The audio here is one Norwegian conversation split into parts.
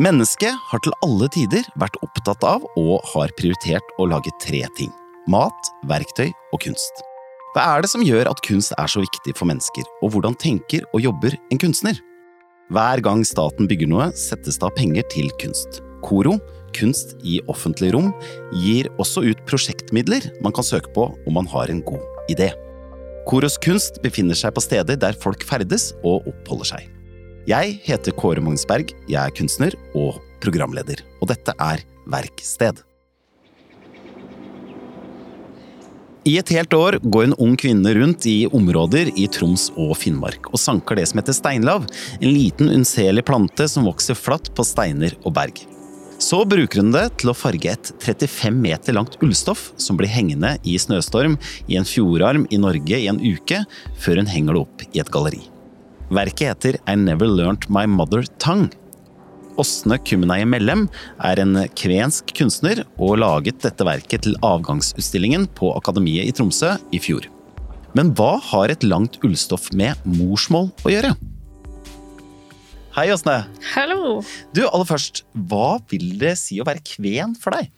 Mennesket har til alle tider vært opptatt av og har prioritert å lage tre ting – mat, verktøy og kunst. Hva er det som gjør at kunst er så viktig for mennesker, og hvordan tenker og jobber en kunstner? Hver gang staten bygger noe, settes det av penger til kunst. KORO, Kunst i offentlig rom, gir også ut prosjektmidler man kan søke på om man har en god idé. Koros kunst befinner seg på steder der folk ferdes og oppholder seg. Jeg heter Kåre Magnsberg, jeg er kunstner og programleder, og dette er Verksted. I et helt år går en ung kvinne rundt i områder i Troms og Finnmark og sanker det som heter steinlav, en liten unnselig plante som vokser flatt på steiner og berg. Så bruker hun det til å farge et 35 meter langt ullstoff som blir hengende i snøstorm i en fjordarm i Norge i en uke, før hun henger det opp i et galleri. Verket heter I Never Learned My Mother Tongue Åsne Kumneie Mellem er en kvensk kunstner og laget dette verket til avgangsutstillingen på Akademiet i Tromsø i fjor. Men hva har et langt ullstoff med morsmål å gjøre? Hei, Åsne. Hallo. Du, aller først, hva vil det si å være kven for deg?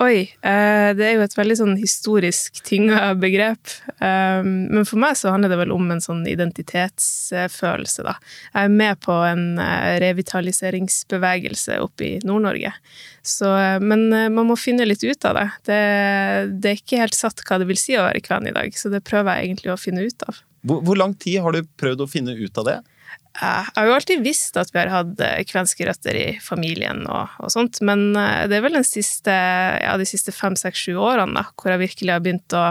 Oi, eh, det er jo et veldig sånn historisk tynga begrep. Eh, men for meg så handler det vel om en sånn identitetsfølelse, da. Jeg er med på en eh, revitaliseringsbevegelse oppe i Nord-Norge. Men man må finne litt ut av det. det. det. er ikke helt satt hva det vil si å være kven i dag, så det prøver jeg egentlig å finne ut av. Hvor, hvor lang tid har du prøvd å finne ut av det? Jeg har jo alltid visst at vi har hatt eh, kvenske røtter i familien og, og, sånt, men eh, det er vel siste, ja, de siste fem, seks, sju årene da, hvor jeg virkelig har begynt å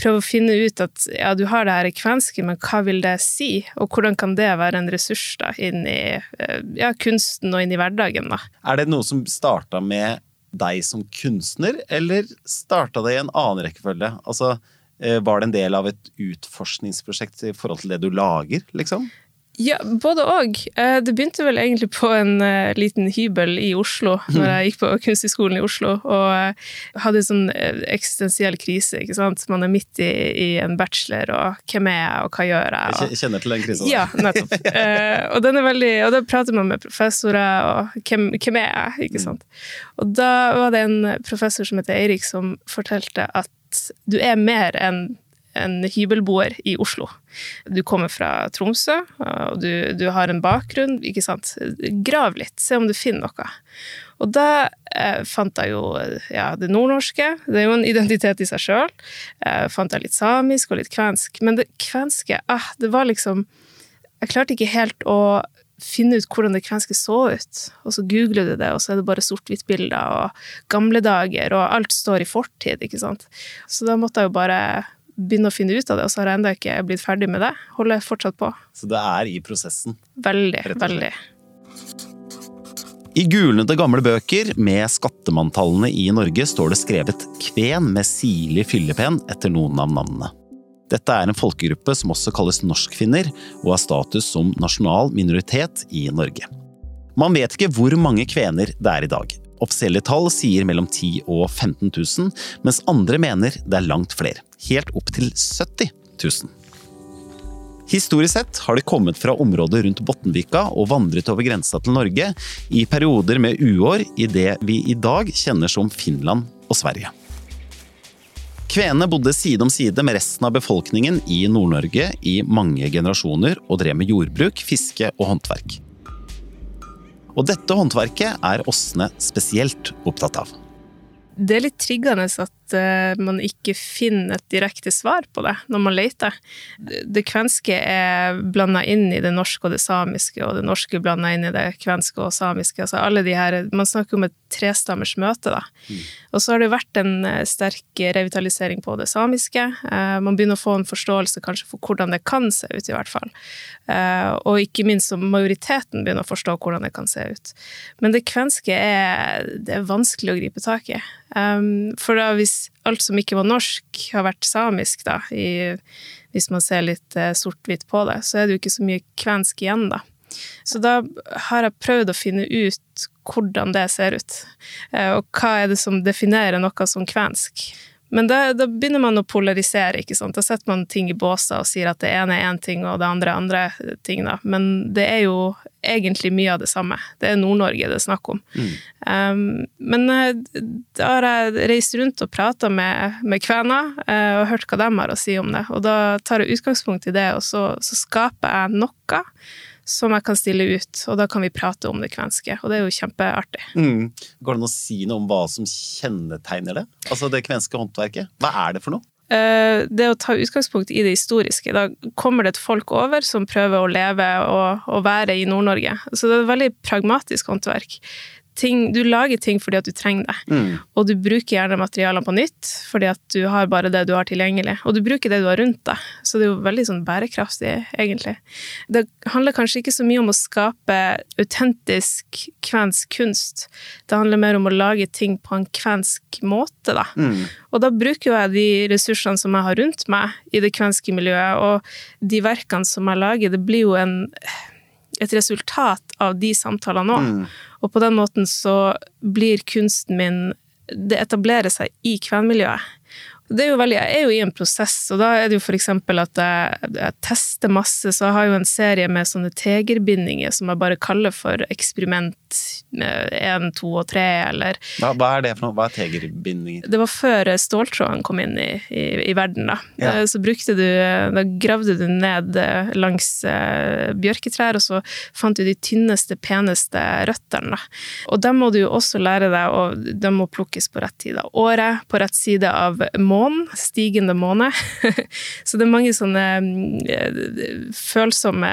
prøve å finne ut at ja, du har det her i kvenske, men hva vil det si, og hvordan kan det være en ressurs da, inn i eh, ja, kunsten og inn i hverdagen? da? Er det noe som starta med deg som kunstner, eller starta det i en annen rekkefølge? Altså, var det en del av et utforskningsprosjekt i forhold til det du lager, liksom? Ja, både òg. Eh, det begynte vel egentlig på en uh, liten hybel i Oslo, når jeg gikk på Kunsthøgskolen i Oslo, og uh, hadde en sånn eksistensiell krise, ikke sant. Man er midt i, i, en bachelor, og hvem er jeg, og hva gjør jeg? Og... Jeg kjenner til den krisa. Ja, nettopp. og den er veldig Og da prater man med professorer, og hvem, hvem er jeg, ikke mm. sant. Og da var det en professor som heter Eirik, som fortalte at du er mer enn en hybelboer i Oslo. Du kommer fra Tromsø, og du, du, har en bakgrunn. ikke sant? Grav litt, se om du finner noe. Og da eh, fant jeg jo ja, det nordnorske. Det er jo en identitet i seg sjøl. Eh, fant jeg litt samisk og litt kvensk. Men det kvenske, ah, det var liksom Jeg klarte ikke helt å finne ut hvordan det kvenske så ut. Og så googler du det, og så er det bare sort-hvitt-bilder og gamle dager, og alt står i fortid, ikke sant. Så da måtte jeg jo bare begynne å finne ut av det, og så har jeg ennå ikke blitt ferdig med det. Holder fortsatt på. Så det er i prosessen? Veldig, veldig. I gulnede gamle bøker med skattemanntallene i Norge står det skrevet kven med sirlig fyllepen etter noen av navnene. Dette er en folkegruppe som også kalles norskfinner, og har status som nasjonal minoritet i Norge. Man vet ikke hvor mange kvener det er i dag. Offisielle tall sier mellom 10 og 15 000, mens andre mener det er langt flere helt opp til 70 000. Historisk sett har de kommet fra området rundt Bottenvika og vandret over grensa til Norge i perioder med uår i det vi i dag kjenner som Finland og Sverige. Kvenene bodde side om side med resten av befolkningen i Nord-Norge i mange generasjoner og drev med jordbruk, fiske og håndverk. Og dette håndverket er Åsne spesielt opptatt av. Det er litt triggende at uh, man ikke finner et direkte svar på det når man leter. Det kvenske er blanda inn i det norske og det samiske, og det norske blanda inn i det kvenske og samiske. Altså alle de her, Man snakker om et trestammers møte, da. Mm. Og så har det vært en uh, sterk revitalisering på det samiske. Uh, man begynner å få en forståelse kanskje for hvordan det kan se ut, i hvert fall. og ikke minst som majoriteten begynner å forstå hvordan det kan se ut. Men det kvenske er, det er vanskelig å gripe tak i. For da hvis alt som ikke var norsk, har vært samisk, da, i, hvis man ser litt uh, sort-hvitt på det, så er det jo ikke så mye kvensk igjen, da. Så da har jeg prøvd å finne ut hvordan det ser ut, uh, og hva er det som definerer noe som kvensk. Men da, da, begynner man å polarisere, ikke sant. Da setter man ting i båser og sier at det ene er én ting og det andre er andre ting, da. Men det er jo egentlig mye av det samme. Det er Nord-Norge det er snakk om. Mm. Um, men uh, da har jeg reist rundt og prata med, med kvener uh, og hørt hva de har å si om det. Og da tar jeg utgangspunkt i det, og så, så skaper jeg noe som jeg kan stille ut, og da kan vi prate om det kvenske. Og det er jo kjempeartig. Mm. Går det an å si noe om hva som kjennetegner det? Altså det kvenske håndverket? Hva er det for noe? Eh, det å ta utgangspunkt i det historiske. Da kommer det et folk over som prøver å leve og, og være i Nord-Norge. Så det er et veldig pragmatisk håndverk ting, du lager ting fordi at du trenger det. Mm. Og du bruker gjerne materialene på nytt fordi at du har bare det du har tilgjengelig. Og du bruker det du har rundt deg. Så det er jo veldig sånn bærekraftig, egentlig. Det handler kanskje ikke så mye om å skape autentisk kvensk kunst. Det handler mer om å lage ting på en kvensk måte, da. Mm. Og da bruker jeg de ressursene som jeg har rundt meg i det kvenske miljøet, og de verkene som jeg lager, det blir jo en et resultat av de samtalene òg. Mm. Og på den måten så blir kunsten min Det etablerer seg i kvenmiljøet det er jo veldig, Jeg er jo i en prosess, og da er det jo f.eks. at jeg, jeg, tester masse. Så jeg har jo en serie med sånne tegerbindinger som jeg bare kaller for eksperiment én, to og tre, eller hva, hva, er det for noe? Hva er tegerbindinger? Det var før ståltråden kom inn i, i, i verden, da. Ja. Eh, så brukte du Da gravde du ned eh, langs bjørketrær, og så fant du de tynneste, peneste røttene, da. Og dem må du jo også lære deg, og de må plukkes på rett tid av året, på rett side av mål månen, stigende måne. Så det er mange sånne mm, følsomme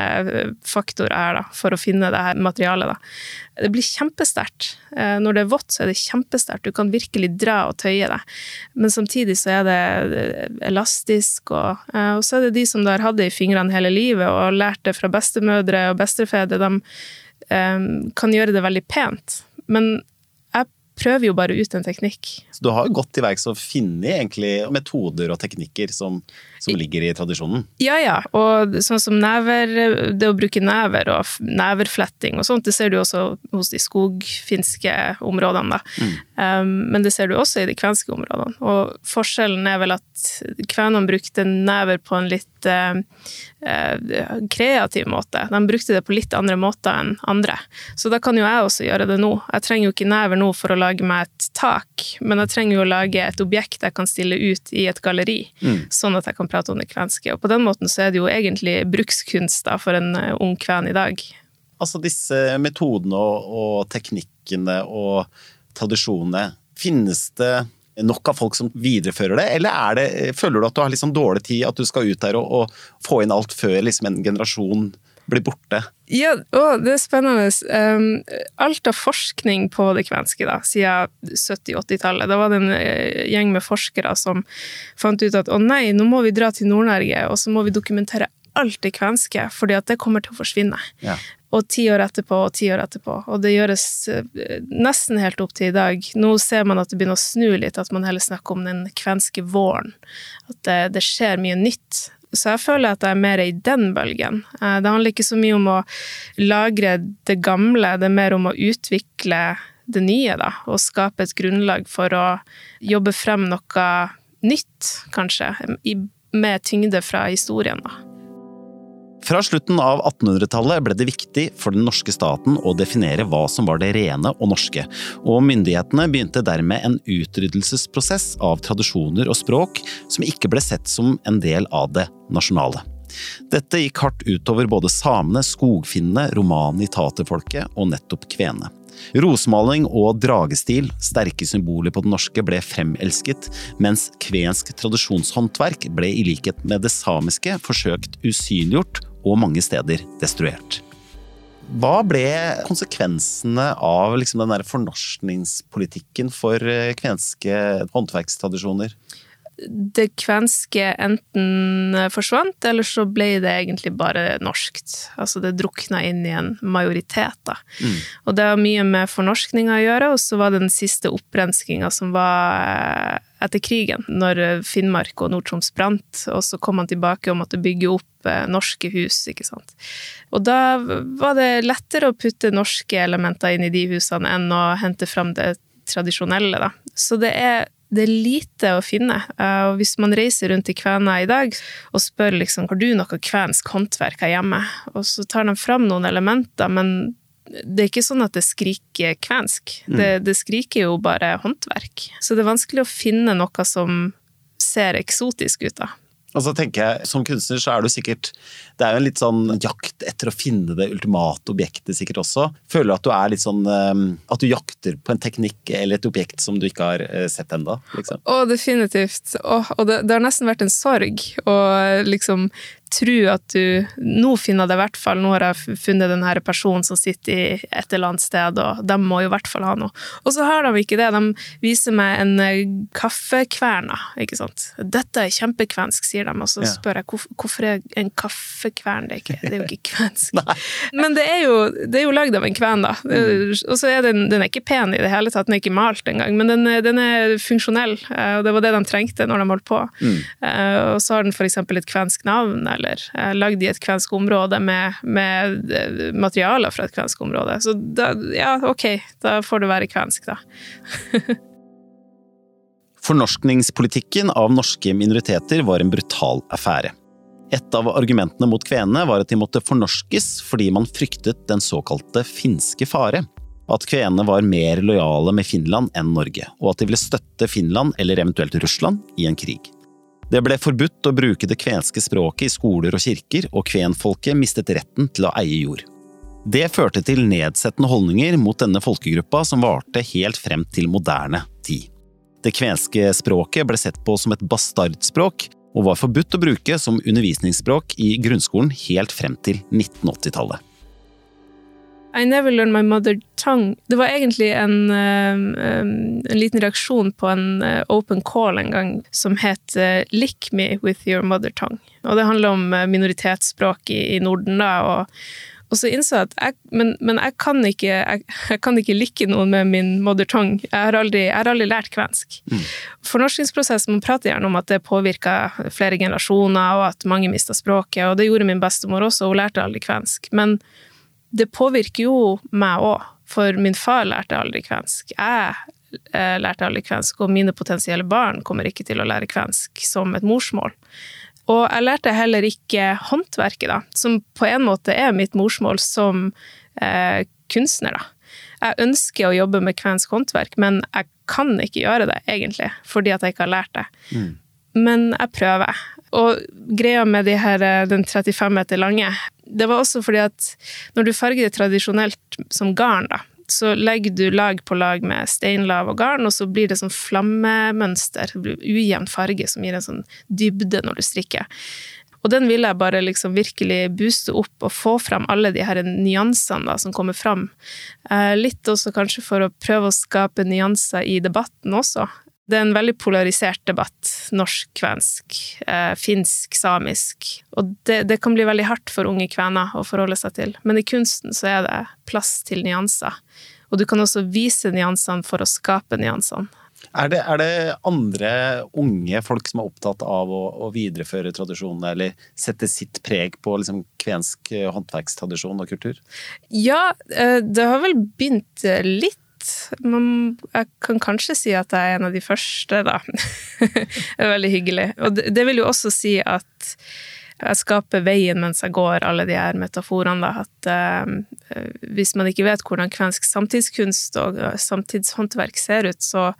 faktorer her da, for å finne det her materialet. Da. Det blir kjempesterkt. Eh, når det er vått, så er det kjempesterkt. Du kan virkelig dra og tøye det. Men samtidig så er det elastisk, og, eh, og så er det de som har hatt det i fingrene hele livet og lært det fra bestemødre og bestefedre, de um, kan gjøre det veldig pent. Men prøver jo bare ut en teknikk. Så du har gått til verks og funnet metoder og teknikker som, som, ligger i tradisjonen? Ja, ja. Og sånn som never, det å bruke never og neverfletting og sånt, det ser du også hos de skogfinske områdene, da. Mm. Um, men det ser du også i de kvenske områdene. Og forskjellen er vel at kvenene brukte never på en litt uh, kreativ måte. De brukte det på litt andre måter enn andre. Så da kan jo jeg også gjøre det nå. Jeg trenger jo ikke never nå for å lage meg et tak, men jeg trenger jo å lage et objekt jeg kan stille ut i et galleri, mm. sånn at jeg kan prate om det kvenske. Og på den måten så er det jo egentlig brukskunst da, for en eh, ung kven i dag. Altså disse metodene og, og teknikkene og tradisjonene, finnes det nok av folk som viderefører det, eller det, føler du at du har liksom dårlig tid, at du skal ut der og, og få inn alt før liksom en generasjon blir borte? Ja, å, det er spennende. Um, alt av forskning på det kvenske da, siden 70-80-tallet, da var det en uh, gjeng med forskere som fant ut at å nei, nå må vi dra til Nord-Norge, og så må vi dokumentere alt det kvenske, fordi at det kommer til å forsvinne. Ja. Og ti år etterpå og ti år etterpå. Og det gjøres uh, nesten helt opp til i dag. Nå ser man at det begynner å snu litt, at man heller snakker om den kvenske våren. At det, det skjer mye nytt så jeg føler at jeg er mer i den bølgen. Eh, det handler ikke så mye om å lagre det gamle, det er mer om å utvikle det nye, da. Og skape et grunnlag for å jobbe frem noe nytt, kanskje, med tyngde fra historien, da. Fra slutten av 1800-tallet ble det viktig for den norske staten å definere hva som var det rene og norske, og myndighetene begynte dermed en utryddelsesprosess av tradisjoner og språk som ikke ble sett som en del av det nasjonale. Dette gikk hardt utover både samene, skogfinnene, romani-taterfolket og nettopp kvenene. Rosmaling og dragestil, sterke symboler på det norske, ble fremelsket, mens kvensk tradisjonshåndverk ble i likhet med det samiske forsøkt usynliggjort og mange steder destruert. Hva ble konsekvensene av liksom den fornorskningspolitikken for eh, kvenske håndverkstradisjoner? det kvenske enten forsvant, eller så ble det egentlig bare norskt. Altså det drukna inn i en majoritet, da. Mm. Og det har mye med fornorskninga å gjøre, og så var det den siste opprenskinga som var eh, etter krigen, når Finnmark og Nord-Troms brant, og så kom han tilbake og måtte bygge opp eh, norske hus, ikke sant. Og da var det lettere å putte norske elementer inn i de husene enn å hente fram det tradisjonelle, da. Så det er det er lite å finne. Uh, og hvis man reiser rundt i Kvæna i dag og spør liksom, har du noe kvensk håndverk her hjemme, og så tar de fram noen elementer, men det er ikke sånn at det skriker kvensk. Mm. Det, det, skriker jo bare håndverk. Så det er vanskelig å finne noe som ser eksotisk ut, da. Og så tenker jeg, Som kunstner så er du sikkert Det er jo en litt sånn jakt etter å finne det ultimate objektet sikkert også. Føler du at du er litt sånn ehm, At du jakter på en teknikk eller et objekt som du ikke har eh, sett ennå? Liksom? Å, definitivt. Å, og det, det, har nesten vært en sorg å liksom tro at du Nå finner det i hvert fall, nå har jeg funnet den her personen som sitter i et eller annet sted, og de må jo i hvert fall ha noe. Og så har de ikke det. De viser meg en eh, kaffekverna, ikke sant. Dette er kjempekvensk, sier de, og så spør jeg hvorfor er en kaffekvern det? Ikke, det er jo ikke kvensk. Men det er jo, det er jo lagd av en kven, da. Mm. Og så er den, den er ikke pen i det hele tatt, den er ikke malt engang, men den, den, er funksjonell, eh, og det var det de trengte når de holdt på. Mm. Eh, og så har den eksempel et kvensk navn eller eh, lagd i et kvensk område med, med, eh, materialer fra et kvensk område. Så da, ja, ok, da får det være kvensk, da. Fornorskningspolitikken av norske minoriteter var en brutal affære. Et av argumentene mot kvenene var at de måtte fornorskes fordi man fryktet den såkalte finske fare. At kvenene var mer lojale med Finland enn Norge, og at de ville støtte Finland eller eventuelt Russland i en krig. Det ble forbudt å bruke det kvenske språket i skoler og kirker, og kvenfolket mistet retten til å eie jord. Det førte til nedsettende holdninger mot denne folkegruppa som varte helt frem til moderne tid. Det kvenske språket ble sett på som et bastardspråk, og var forbudt å bruke som undervisningsspråk i grunnskolen helt frem til 1980-tallet. I never learned my mother tongue. Det var egentlig en, um, en liten reaksjon på en uh, open call en gang som het uh, 'Lick me with your mother tongue'. Og det handler om uh, minoritetsspråk i, i Norden, da. og og så innså jeg at jeg, men, men jeg, kan ikke, jeg, jeg, kan ikke like noen med min mother tongue. Jeg har aldri, jeg har aldri lært kvensk. Mm. Fornorskingsprosessen man prater gjerne om at det påvirka flere generasjoner, og at mange mista språket. Og det gjorde min bestemor også, hun lærte aldri kvensk. Men det påvirker jo meg òg, for min far lærte aldri kvensk. Jeg eh, lærte aldri kvensk, og mine potensielle barn kommer ikke til å lære kvensk som et morsmål. Og jeg lærte heller ikke håndverket, da, som på en måte er mitt morsmål som eh, kunstner, da. Jeg ønsker å jobbe med kvensk håndverk, men jeg kan ikke gjøre det, egentlig, fordi at jeg ikke har lært det. Mm. Men jeg prøver. Og greia med de her, eh, den 35 meter lange, det var også fordi at når du farger det tradisjonelt som garn, da, så legger du lag på lag med steinlav og garn, og så blir det sånn flammemønster, ujevn farge, som gir en sånn dybde når du strikker. Og den vil jeg bare liksom virkelig booste opp og få fram alle de her nyansene da, som kommer fram. Eh, litt også kanskje for å prøve å skape nyanser i debatten også. Det er en veldig polarisert debatt. Norsk, kvensk, eh, finsk, samisk. Og det, det, kan bli veldig hardt for unge kvener å forholde seg til. Men i kunsten så er det plass til nyanser. Og du kan også vise nyansene for å skape nyansene. Er det, er det andre unge folk som er opptatt av å, å videreføre tradisjonene, eller sette sitt preg på liksom, kvensk håndverkstradisjon og kultur? Ja, eh, det har vel begynt litt man, jeg kan kanskje si at jeg er en av de første, da. det er veldig hyggelig. Og det, det, vil jo også si at jeg skaper veien mens jeg går, alle de her metaforene. Da. At eh, hvis man ikke vet hvordan kvensk samtidskunst og samtidshåndverk ser ut, så,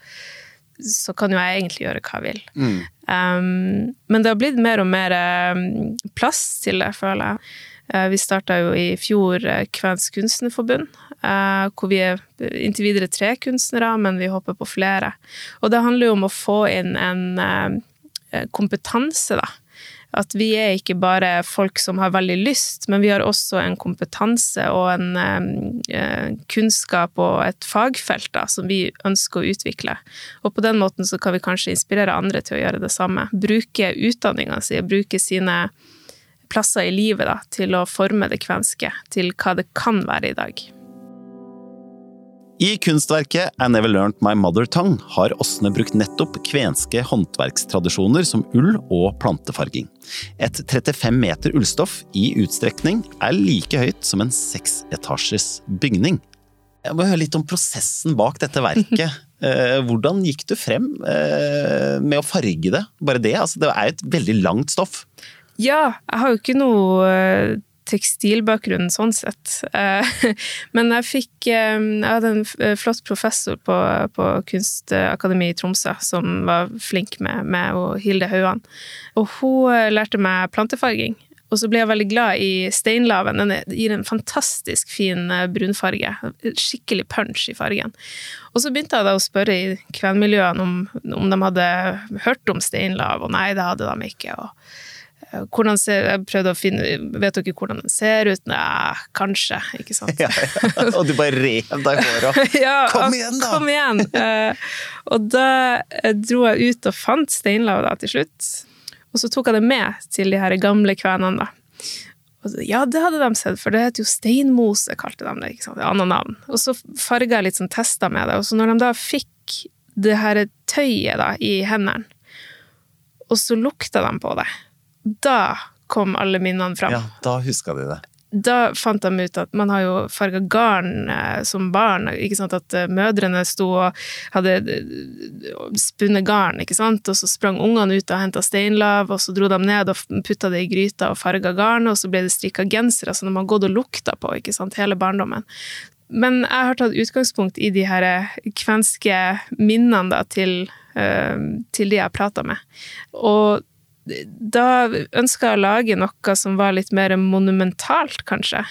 så kan jo jeg egentlig gjøre hva jeg vil. Mm. Um, men det har blitt mer og mer um, plass til det, føler jeg. Uh, vi starta jo i fjor Kvensk kunstnerforbund, Eh, hvor vi er inntil videre tre kunstnere, men vi håper på flere. Og det handler jo om å få inn en eh, kompetanse, da. At vi er ikke bare folk som har veldig lyst, men vi har også en kompetanse og en eh, kunnskap og et fagfelt da, som vi ønsker å utvikle. Og på den måten så kan vi kanskje inspirere andre til å gjøre det samme. Bruke utdanninga si, bruke sine plasser i livet da, til å forme det kvenske til hva det kan være i dag. I kunstverket I Never Learned My Mother Tongue har Åsne brukt nettopp kvenske håndverkstradisjoner som ull og plantefarging. Et 35 meter ullstoff i utstrekning er like høyt som en seksetasjes bygning. Jeg må høre litt om prosessen bak dette verket. Eh, hvordan gikk du frem eh, med å farge det? Bare det, altså det er jo et veldig langt stoff. Ja, jeg har jo ikke noe eh, tekstilbakgrunn sånn sett. Men jeg fikk Jeg hadde en flott professor på, på Kunstakademiet i Tromsø som var flink med, med Hilde Hauan. Og hun lærte meg plantefarging. Og så ble jeg veldig glad i steinlaven. Den gir en fantastisk fin eh, brunfarge. Skikkelig punch i fargen. Og så begynte jeg da å spørre i kvenmiljøene om, om de hadde hørt om steinlav, og nei, det hadde de ikke. og eh, hvordan ser, jeg prøvde å finne Vet dere hvordan den ser ut? Nei, kanskje, ikke sant? Ja, ja. Og du bare rev deg i håret. ja, kom igjen, da! Kom igjen! Uh, og da dro jeg ut og fant steinlav da, til slutt. Og så tok jeg det med til de her gamle kvenene, da. ja, det hadde de sett, for det heter jo steinmose, kalte de det. ikke sant? Annet navn. Og så farga jeg litt sånn tester med det. Og så når de da fikk det her tøyet da, i hendene, og så lukta de på det, da kom alle minnene fram. Ja, da huska de det da fant de ut at man har jo farga garn eh, som barn. ikke sant, At eh, mødrene sto og hadde eh, spunnet garn, ikke sant, og så sprang ungene ut og henta steinlav, og så dro de ned og putta det i gryta og farga garn, og så ble det strikka gensere som de har gått og lukta på ikke sant, hele barndommen. Men jeg har tatt utgangspunkt i de her kvenske minnene da, til, til de jeg har prata med. Og da ønska jeg å lage noe som var litt mer monumentalt, kanskje.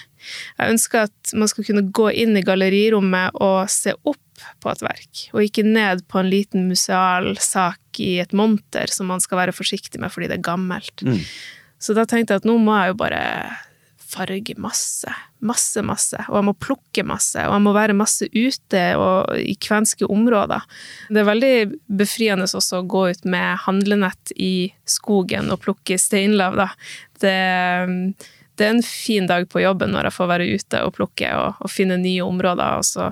Jeg ønska at man skulle kunne gå inn i gallerirommet og se opp på et verk, og ikke ned på en liten museal sak i et monter som man skal være forsiktig med fordi det er gammelt. Mm. Så da tenkte jeg at nå må jeg jo bare farge masse. Masse, masse. Og jeg må plukke masse. Og jeg må være masse ute og i kvenske områder. Det er veldig befriende også å gå ut med handlenett i skogen og plukke steinlav, da. Det, det er en fin dag på jobben når jeg får være ute og plukke og, og finne nye områder. Og så,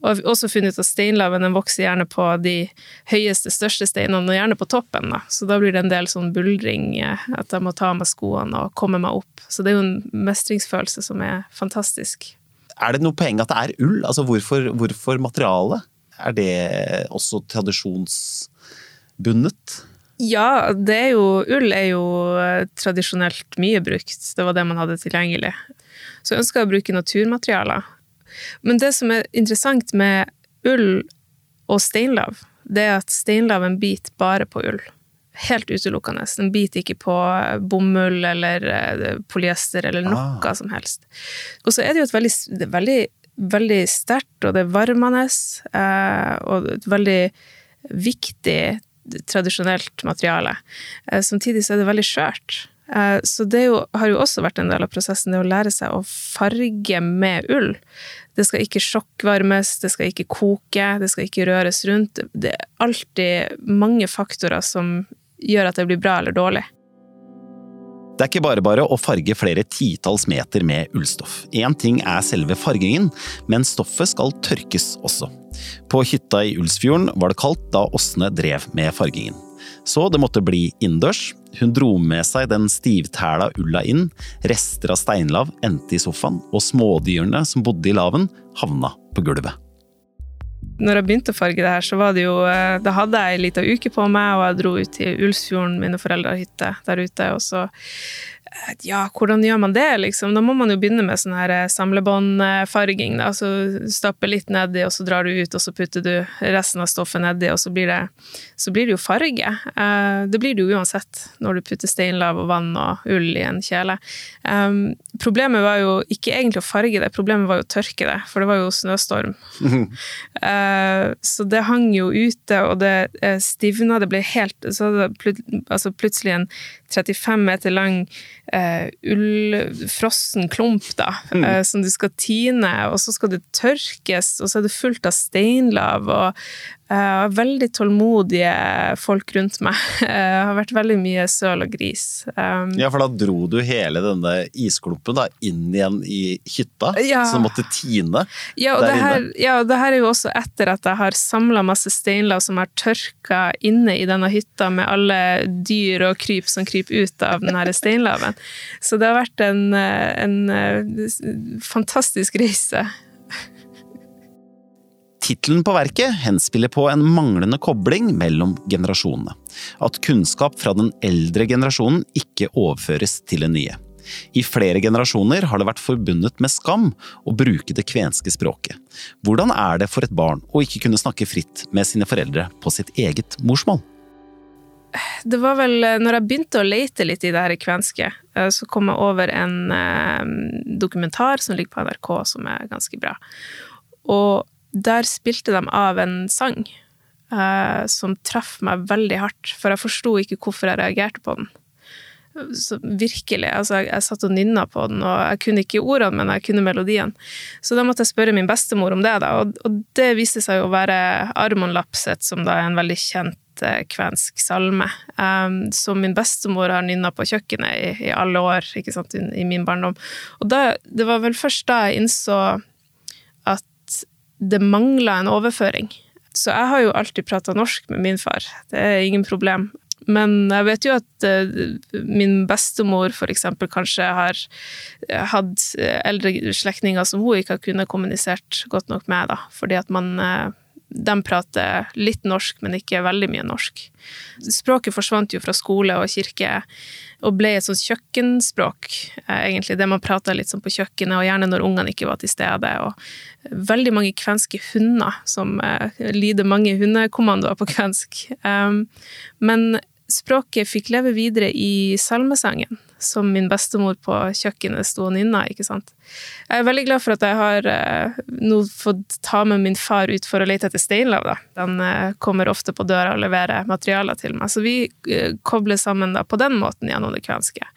og også funnet ut at steinlaven den vokser gjerne på de høyeste, største steinene, og gjerne på toppen. Da. Så da blir det en del sånn buldring, eh, at jeg må ta av meg skoene og komme meg opp. Så det er jo en mestringsfølelse som er fantastisk. Er det noe poeng at det er ull? Altså hvorfor, hvorfor materialet? Er det også tradisjonsbundet? Ja, det er jo Ull er jo eh, tradisjonelt mye brukt. Det var det man hadde tilgjengelig. Så jeg ønska å bruke naturmaterialer. Men det som er interessant med ull og steinlav, det er at steinlaven biter bare på ull. Helt utelukkende. Den biter ikke på bomull eller eh, polyester eller noe ah. som helst. Og så er det jo et veldig, veldig, veldig sterkt, og det er varmende, eh, og et veldig viktig tradisjonelt materiale. Eh, samtidig så er det veldig skjørt. Så det jo, har jo også vært en del av prosessen, det å lære seg å farge med ull. Det skal ikke sjokkvarmes, det skal ikke koke, det skal ikke røres rundt. Det er alltid mange faktorer som gjør at det blir bra eller dårlig. Det er ikke bare bare å farge flere titalls meter med ullstoff. Én ting er selve fargingen, men stoffet skal tørkes også. På hytta i Ulsfjorden var det kaldt da Åsne drev med fargingen. Så det måtte bli innendørs. Hun dro med seg den stivtæla ulla inn, rester av steinlav endte i sofaen, og smådyrene som bodde i laven, havna på gulvet. Når jeg begynte å farge det her, så var det jo eh, Da hadde jeg ei lita uke på meg, og jeg dro ut til Ulsfjorden, mine foreldre har hytte der ute, og så ja, hvordan gjør man det, liksom? Da må man jo begynne med sånn her eh, samlebåndfarging, da. Så stappe litt nedi, og så drar du ut, og så putter du resten av stoffet nedi, og så blir det, så blir det jo farge. Eh, det blir det jo uansett når du putter steinlav og vann og ull i en kjele. Um, problemet var jo ikke egentlig å farge det, problemet var jo å tørke det, for det var jo snøstorm. uh, så det hang jo ute, og det stivna, det ble helt Så det plut, altså plutselig en 35 meter lang uh, ullfrossen klump, da, mm. uh, som du skal tine, og så skal det tørkes, og så er det fullt av steinlav, og uh, veldig tålmodige folk rundt meg. Det har vært veldig mye søl og gris. Um, ja, for da dro du hele denne isklumpen da, inn igjen i hytta, ja. som måtte tine ja, og der det her, inne? Ja, og det her er jo også etter at jeg har samla masse steinlav som har tørka inne i denne hytta med alle dyr og kryp som kryper ut av denne steinlaven. Så det har vært en, en, en fantastisk reise. Tittelen på verket henspiller på en manglende kobling mellom generasjonene. At kunnskap fra den eldre generasjonen ikke overføres til den nye. I flere generasjoner har det vært forbundet med skam å bruke det kvenske språket. Hvordan er det for et barn å ikke kunne snakke fritt med sine foreldre på sitt eget morsmål? Det var vel eh, når jeg begynte å lete litt i det her kvenske, eh, så kom jeg over en eh, dokumentar som ligger på NRK, som er ganske bra. Og der spilte de av en sang eh, som traff meg veldig hardt, for jeg forsto ikke hvorfor jeg reagerte på den. Så virkelig. Altså, jeg, jeg satt og nynna på den, og jeg kunne ikke ordene, men jeg kunne melodien. Så da måtte jeg spørre min bestemor om det, da, og, og det viste seg å være Armon Lapset, som da er en veldig kjent kvensk salme, um, som min bestemor har nynna på kjøkkenet i, i, alle år ikke sant, i, i min barndom. Og da, det var vel først da jeg innså det mangla en overføring. Så jeg har jo alltid prata norsk med min far, det er ingen problem. Men jeg vet jo at uh, min bestemor eksempel kanskje har hatt eldre slektninger som hun ikke har kunnet kommunisert godt nok med, da, fordi at man de prater litt norsk, men ikke veldig mye norsk. Språket forsvant jo fra skole og kirke og ble et sånt kjøkkenspråk, eh, egentlig. Det man prata litt sånn på kjøkkenet, og gjerne når ungene ikke var til stede. Og veldig mange kvenske hunder, som lyder lider mange hundekommandoer på kvensk. Um, men språket fikk leve videre i salmesangen, som min bestemor på kjøkkenet sto og nynna, ikke sant. Jeg er veldig glad for at jeg har eh, nå fått ta med min far ut for å lete etter steinlav, da. Den eh, kommer ofte på døra og leverer materialer til meg, så vi eh, kobler sammen da på den måten gjennom det kvenske.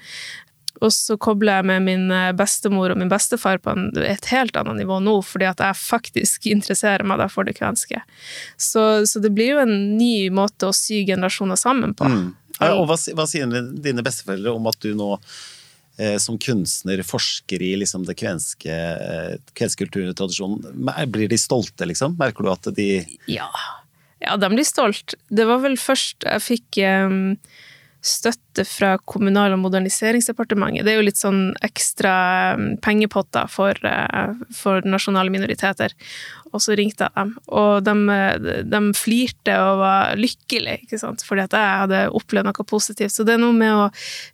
Og så kobler jeg med min eh, bestemor og min bestefar på en, et helt annet nivå nå, fordi at jeg faktisk interesserer meg for det kvenske. Så, så, det blir jo en ny måte å sy generasjoner sammen på. Mm. Ja, og hva, hva, sier dine besteforeldre om at du nå eh, som kunstner forsker i liksom, det kvenske, eh, kvenske tradisjonen, Blir de stolte, liksom? Merker du at de Ja. Ja, de blir stolt. Det var vel først jeg fikk eh, støtte fra Kommunal- og moderniseringsdepartementet. Det er jo litt sånn ekstra mm, pengepotter for, eh, for nasjonale minoriteter. Og så ringte jeg dem, og de, de flirte og var lykkelige, fordi at jeg hadde opplevd noe positivt. Så det er noe med å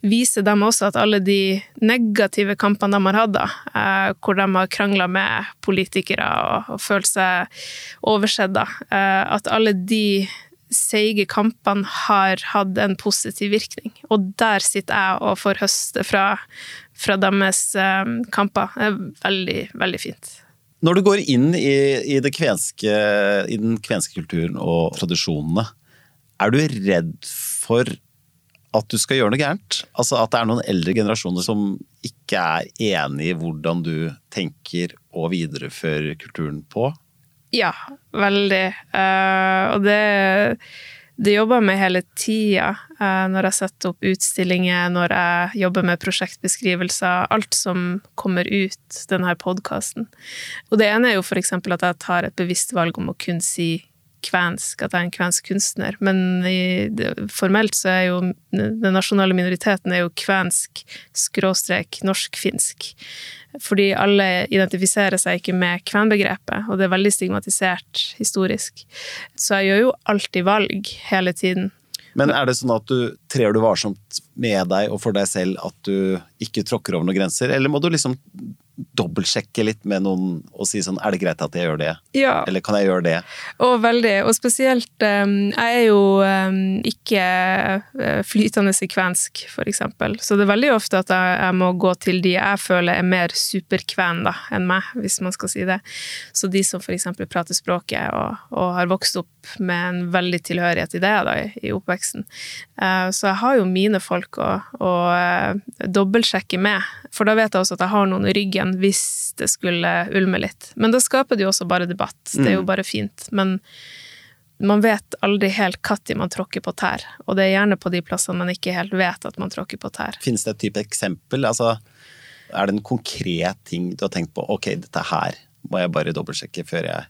vise dem også at alle de negative kampene de har hatt, da, eh, hvor de har krangla med politikere og, og følt seg oversett, eh, at alle de seige kampene har hatt en positiv virkning. Og der sitter jeg og får høste fra, fra deres um, kamper. Det er veldig, veldig fint. Når du går inn i, i, kvenske, i den kvenske kulturen og tradisjonene, er du redd for at du skal gjøre noe gærent? Altså at det er noen eldre generasjoner som ikke er enig i hvordan du tenker å videreføre kulturen på? Ja, veldig. Uh, og det, det jobber jeg med hele tida. Uh, når jeg setter opp utstillinger, når jeg jobber med prosjektbeskrivelser. Alt som kommer ut denne podkasten. Og det ene er jo eksempel at jeg tar et bevisst valg om å kun si kvensk, at jeg er en kvensk kunstner. Men i, formelt så er jo den nasjonale minoriteten er jo kvensk skråstrek norsk-finsk. Fordi alle identifiserer seg ikke med kvenbegrepet, og det er veldig stigmatisert historisk. Så jeg gjør jo alltid valg hele tiden. Men er det sånn at du trer du varsomt med deg og for deg selv at du ikke tråkker over noen grenser, eller må du liksom dobbeltsjekke litt med noen og si sånn Er det greit at jeg gjør det? Ja. Eller kan jeg gjøre det? Og veldig. Og spesielt um, Jeg er jo um, ikke uh, flytende sekvensk, for eksempel. Så det er veldig ofte at jeg, jeg, må gå til de jeg føler er mer superkven da, enn meg, hvis man skal si det. Så de som for eksempel prater språket og, og har vokst opp med en veldig tilhørighet til det da, i, i oppveksten. Uh, så jeg har jo mine folk å, å uh, dobbeltsjekke med. For da vet jeg også at jeg har noen i ryggen igjen hvis det skulle ulme litt. Men da skaper det jo også bare debatt. Det er jo mm. bare fint. Men man vet aldri helt når man tråkker på tær, og det er gjerne på de plassene man ikke helt vet at man tråkker på tær. Finnes det et type eksempel? Altså, er det en konkret ting du har tenkt på? Ok, dette her må jeg bare dobbeltsjekke før jeg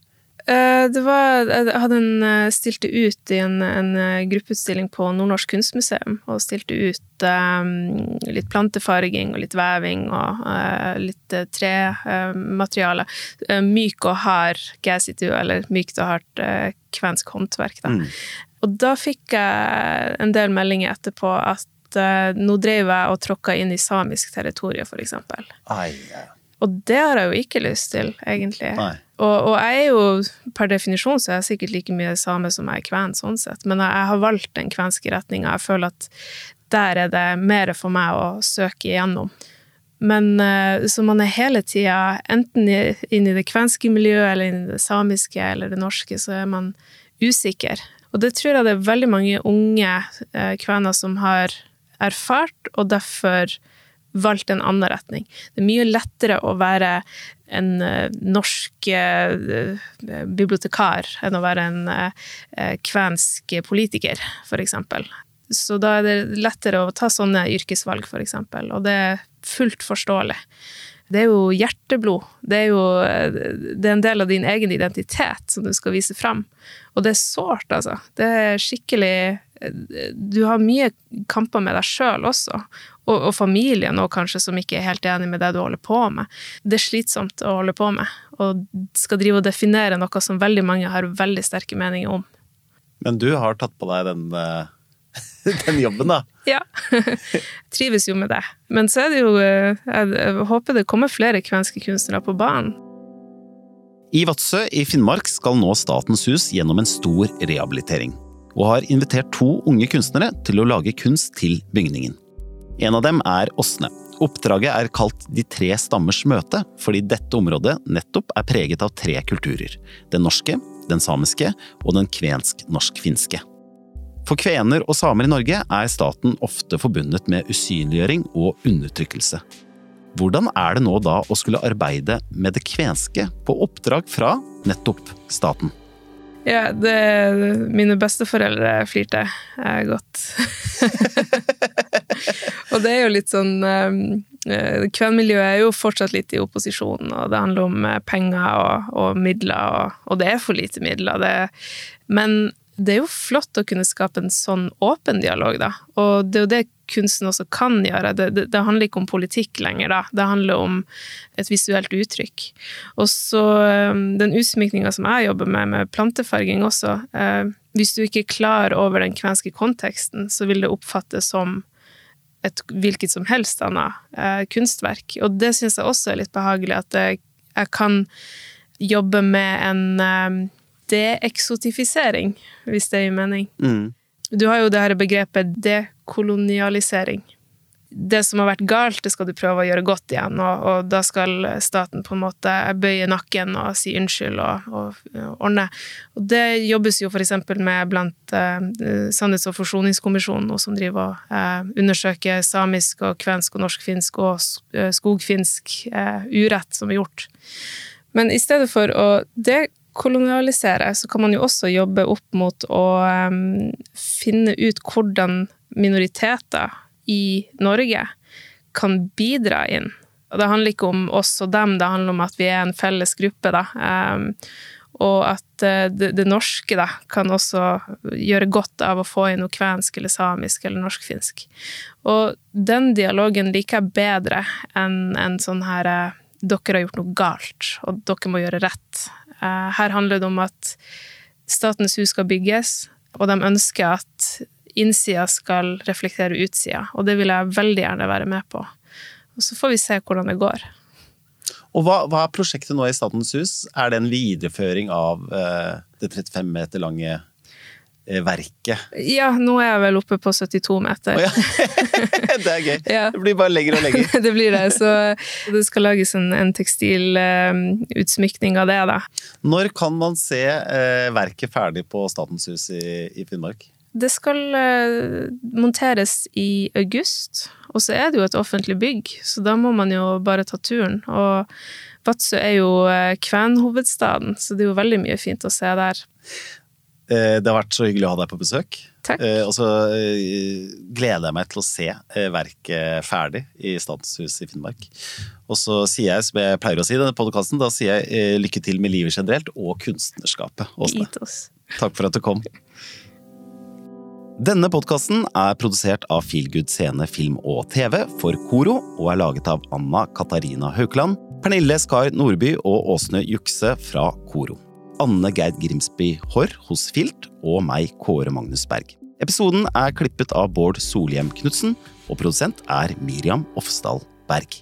det var, jeg hadde en, eh, stilte ut i en, en eh, gruppeutstilling på Nordnorsk kunstmuseum, og stilte ut um, litt plantefarging og litt veving og uh, litt trematerialer. tremateriale. Uh, myk og hard gassitu, eller mykt og hardt uh, kvensk håndverk. Da. Mm. Og da fikk jeg en del meldinger etterpå at nå drev jeg og tråkka inn i samisk territorium, for eksempel. Ai, ja. Og det har jeg jo ikke lyst til, egentlig. Og, og, jeg er jo, per definisjon, så er jeg sikkert like mye same som jeg er kven, sånn sett. Men jeg, jeg har valgt den kvenske retninga. Jeg føler at der er det mer for meg å søke igjennom. Men uh, så man er hele tida enten inn i det kvenske miljøet, eller inn i det samiske eller det norske, så er man usikker. Og det tror jeg det er veldig mange unge uh, kvener som har erfart, og derfor valgt en annen retning. Det er mye lettere å være en uh, norsk uh, bibliotekar enn å være en kvensk politiker, eksempel. Så da er det lettere å ta sånne yrkesvalg, eksempel, og det er fullt forståelig. Det er jo hjerteblod. Det er jo det er en del av din egen identitet som du skal vise fram. Og det er sårt, altså. Det er skikkelig Du har mye kamper med deg sjøl også, og, og familien òg kanskje, som ikke er helt enig med det du holder på med. Det er slitsomt å holde på med, og skal drive og definere noe som veldig mange har veldig sterke meninger om. Men du har tatt på deg den, eh, den jobben, da? Ja. Trives jo med det. Men så er det jo eh, Jeg håper det kommer flere kvenske kunstnere på banen. I Vadsø i Finnmark skal nå Statens hus gjennom en stor rehabilitering, og har invitert to unge kunstnere til å lage kunst til bygningen. En av dem er Åsne. Oppdraget er kalt De tre stammers møte, fordi dette området nettopp er preget av tre kulturer. Den norske, den samiske og den kvensk-norsk-finske. For kvener og samer i Norge er staten ofte forbundet med usynliggjøring og undertrykkelse. Hvordan er det nå da å skulle arbeide med det kvenske på oppdrag fra nettopp staten? Ja, det, mine besteforeldre flirte godt. og det er jo litt sånn eh, Kvenmiljøet er jo fortsatt litt i opposisjon, og det handler om eh, penger og, og midler, og, og, det er for lite midler. Det, men det er jo flott å kunne skape en sånn åpen dialog, da. Og det er jo det kunsten også kan gjøre. Det, det, det, handler ikke om politikk lenger, da. Det handler om et visuelt uttrykk. Og så den utsmykninga som jeg jobber med, med plantefarging også. Eh, hvis du ikke er klar over den kvenske konteksten, så vil det oppfattes som et hvilket som helst annet eh, kunstverk. Og det syns jeg også er litt behagelig, at jeg, jeg kan jobbe med en eh, deeksotifisering, hvis det gir mening. Mm. Du har jo det her begrepet dekolonialisering. Det som har vært galt, det skal du prøve å gjøre godt igjen, og, og da skal staten på en måte bøye nakken og si unnskyld og, og, og ordne. Og det jobbes jo eksempel med blant eh, Sannhets- og forsoningskommisjonen, som driver og eh, undersøker samisk og kvensk og norsk-finsk og skogfinsk skogfinsk urett som er gjort. Men i stedet for å det dekolonialisere, så kan man jo også jobbe opp mot å um, finne ut hvordan minoriteter i Norge kan bidra inn. Og det handler ikke om oss og dem, det handler om at vi er en felles gruppe, da. Um, og at uh, det, det, norske da, kan også gjøre godt av å få inn noe kvensk eller samisk eller norsk-finsk. Og den dialogen liker jeg bedre enn en sånn her uh, dere har gjort noe galt, og dere må gjøre rett. Eh, her handler det om at Statens hus skal bygges, og de ønsker at innsida skal reflektere utsida, og det vil jeg veldig gjerne være med på. Og så får vi se hvordan det går. Og hva, hva er prosjektet nå i Statens hus? Er det en videreføring av eh, det 35 meter lange Eh, verket? Ja, nå er jeg vel oppe på 72 meter. Oh, ja. det er gøy. Ja. Det blir bare lenger og lenger. det blir det. Så det skal lages en, en tekstilutsmykning eh, av det, da. Når kan man se uh, verket ferdig på Statens hus i, i Finnmark? Det skal uh, monteres i august, og så er det jo et offentlig bygg, så da må man jo bare ta turen. Og Vadsø er jo kvenhovedstaden, så det er jo veldig mye fint å se der. Eh, det har vært så hyggelig å ha deg på besøk. Takk. Eh, og så eh, gleder jeg meg til å se eh, verket ferdig i Statshuset i Finnmark. Og så sier jeg, som jeg pleier å si i denne podkasten, da sier jeg eh, lykke til med livet generelt og kunstnerskapet. Åsne. Takk for at du kom. Denne podkasten er produsert av Feelgood Scene Film og TV for Koro, og er laget av Anna Katarina Haukeland, Pernille Skar Nordby og Åsne Jukse fra Koro. Anne Gerd Grimsby Haarr hos Filt, og meg, Kåre Magnus Berg. Episoden er klippet av Bård Solhjem Knutsen, og produsent er Miriam Ofsdal Berg.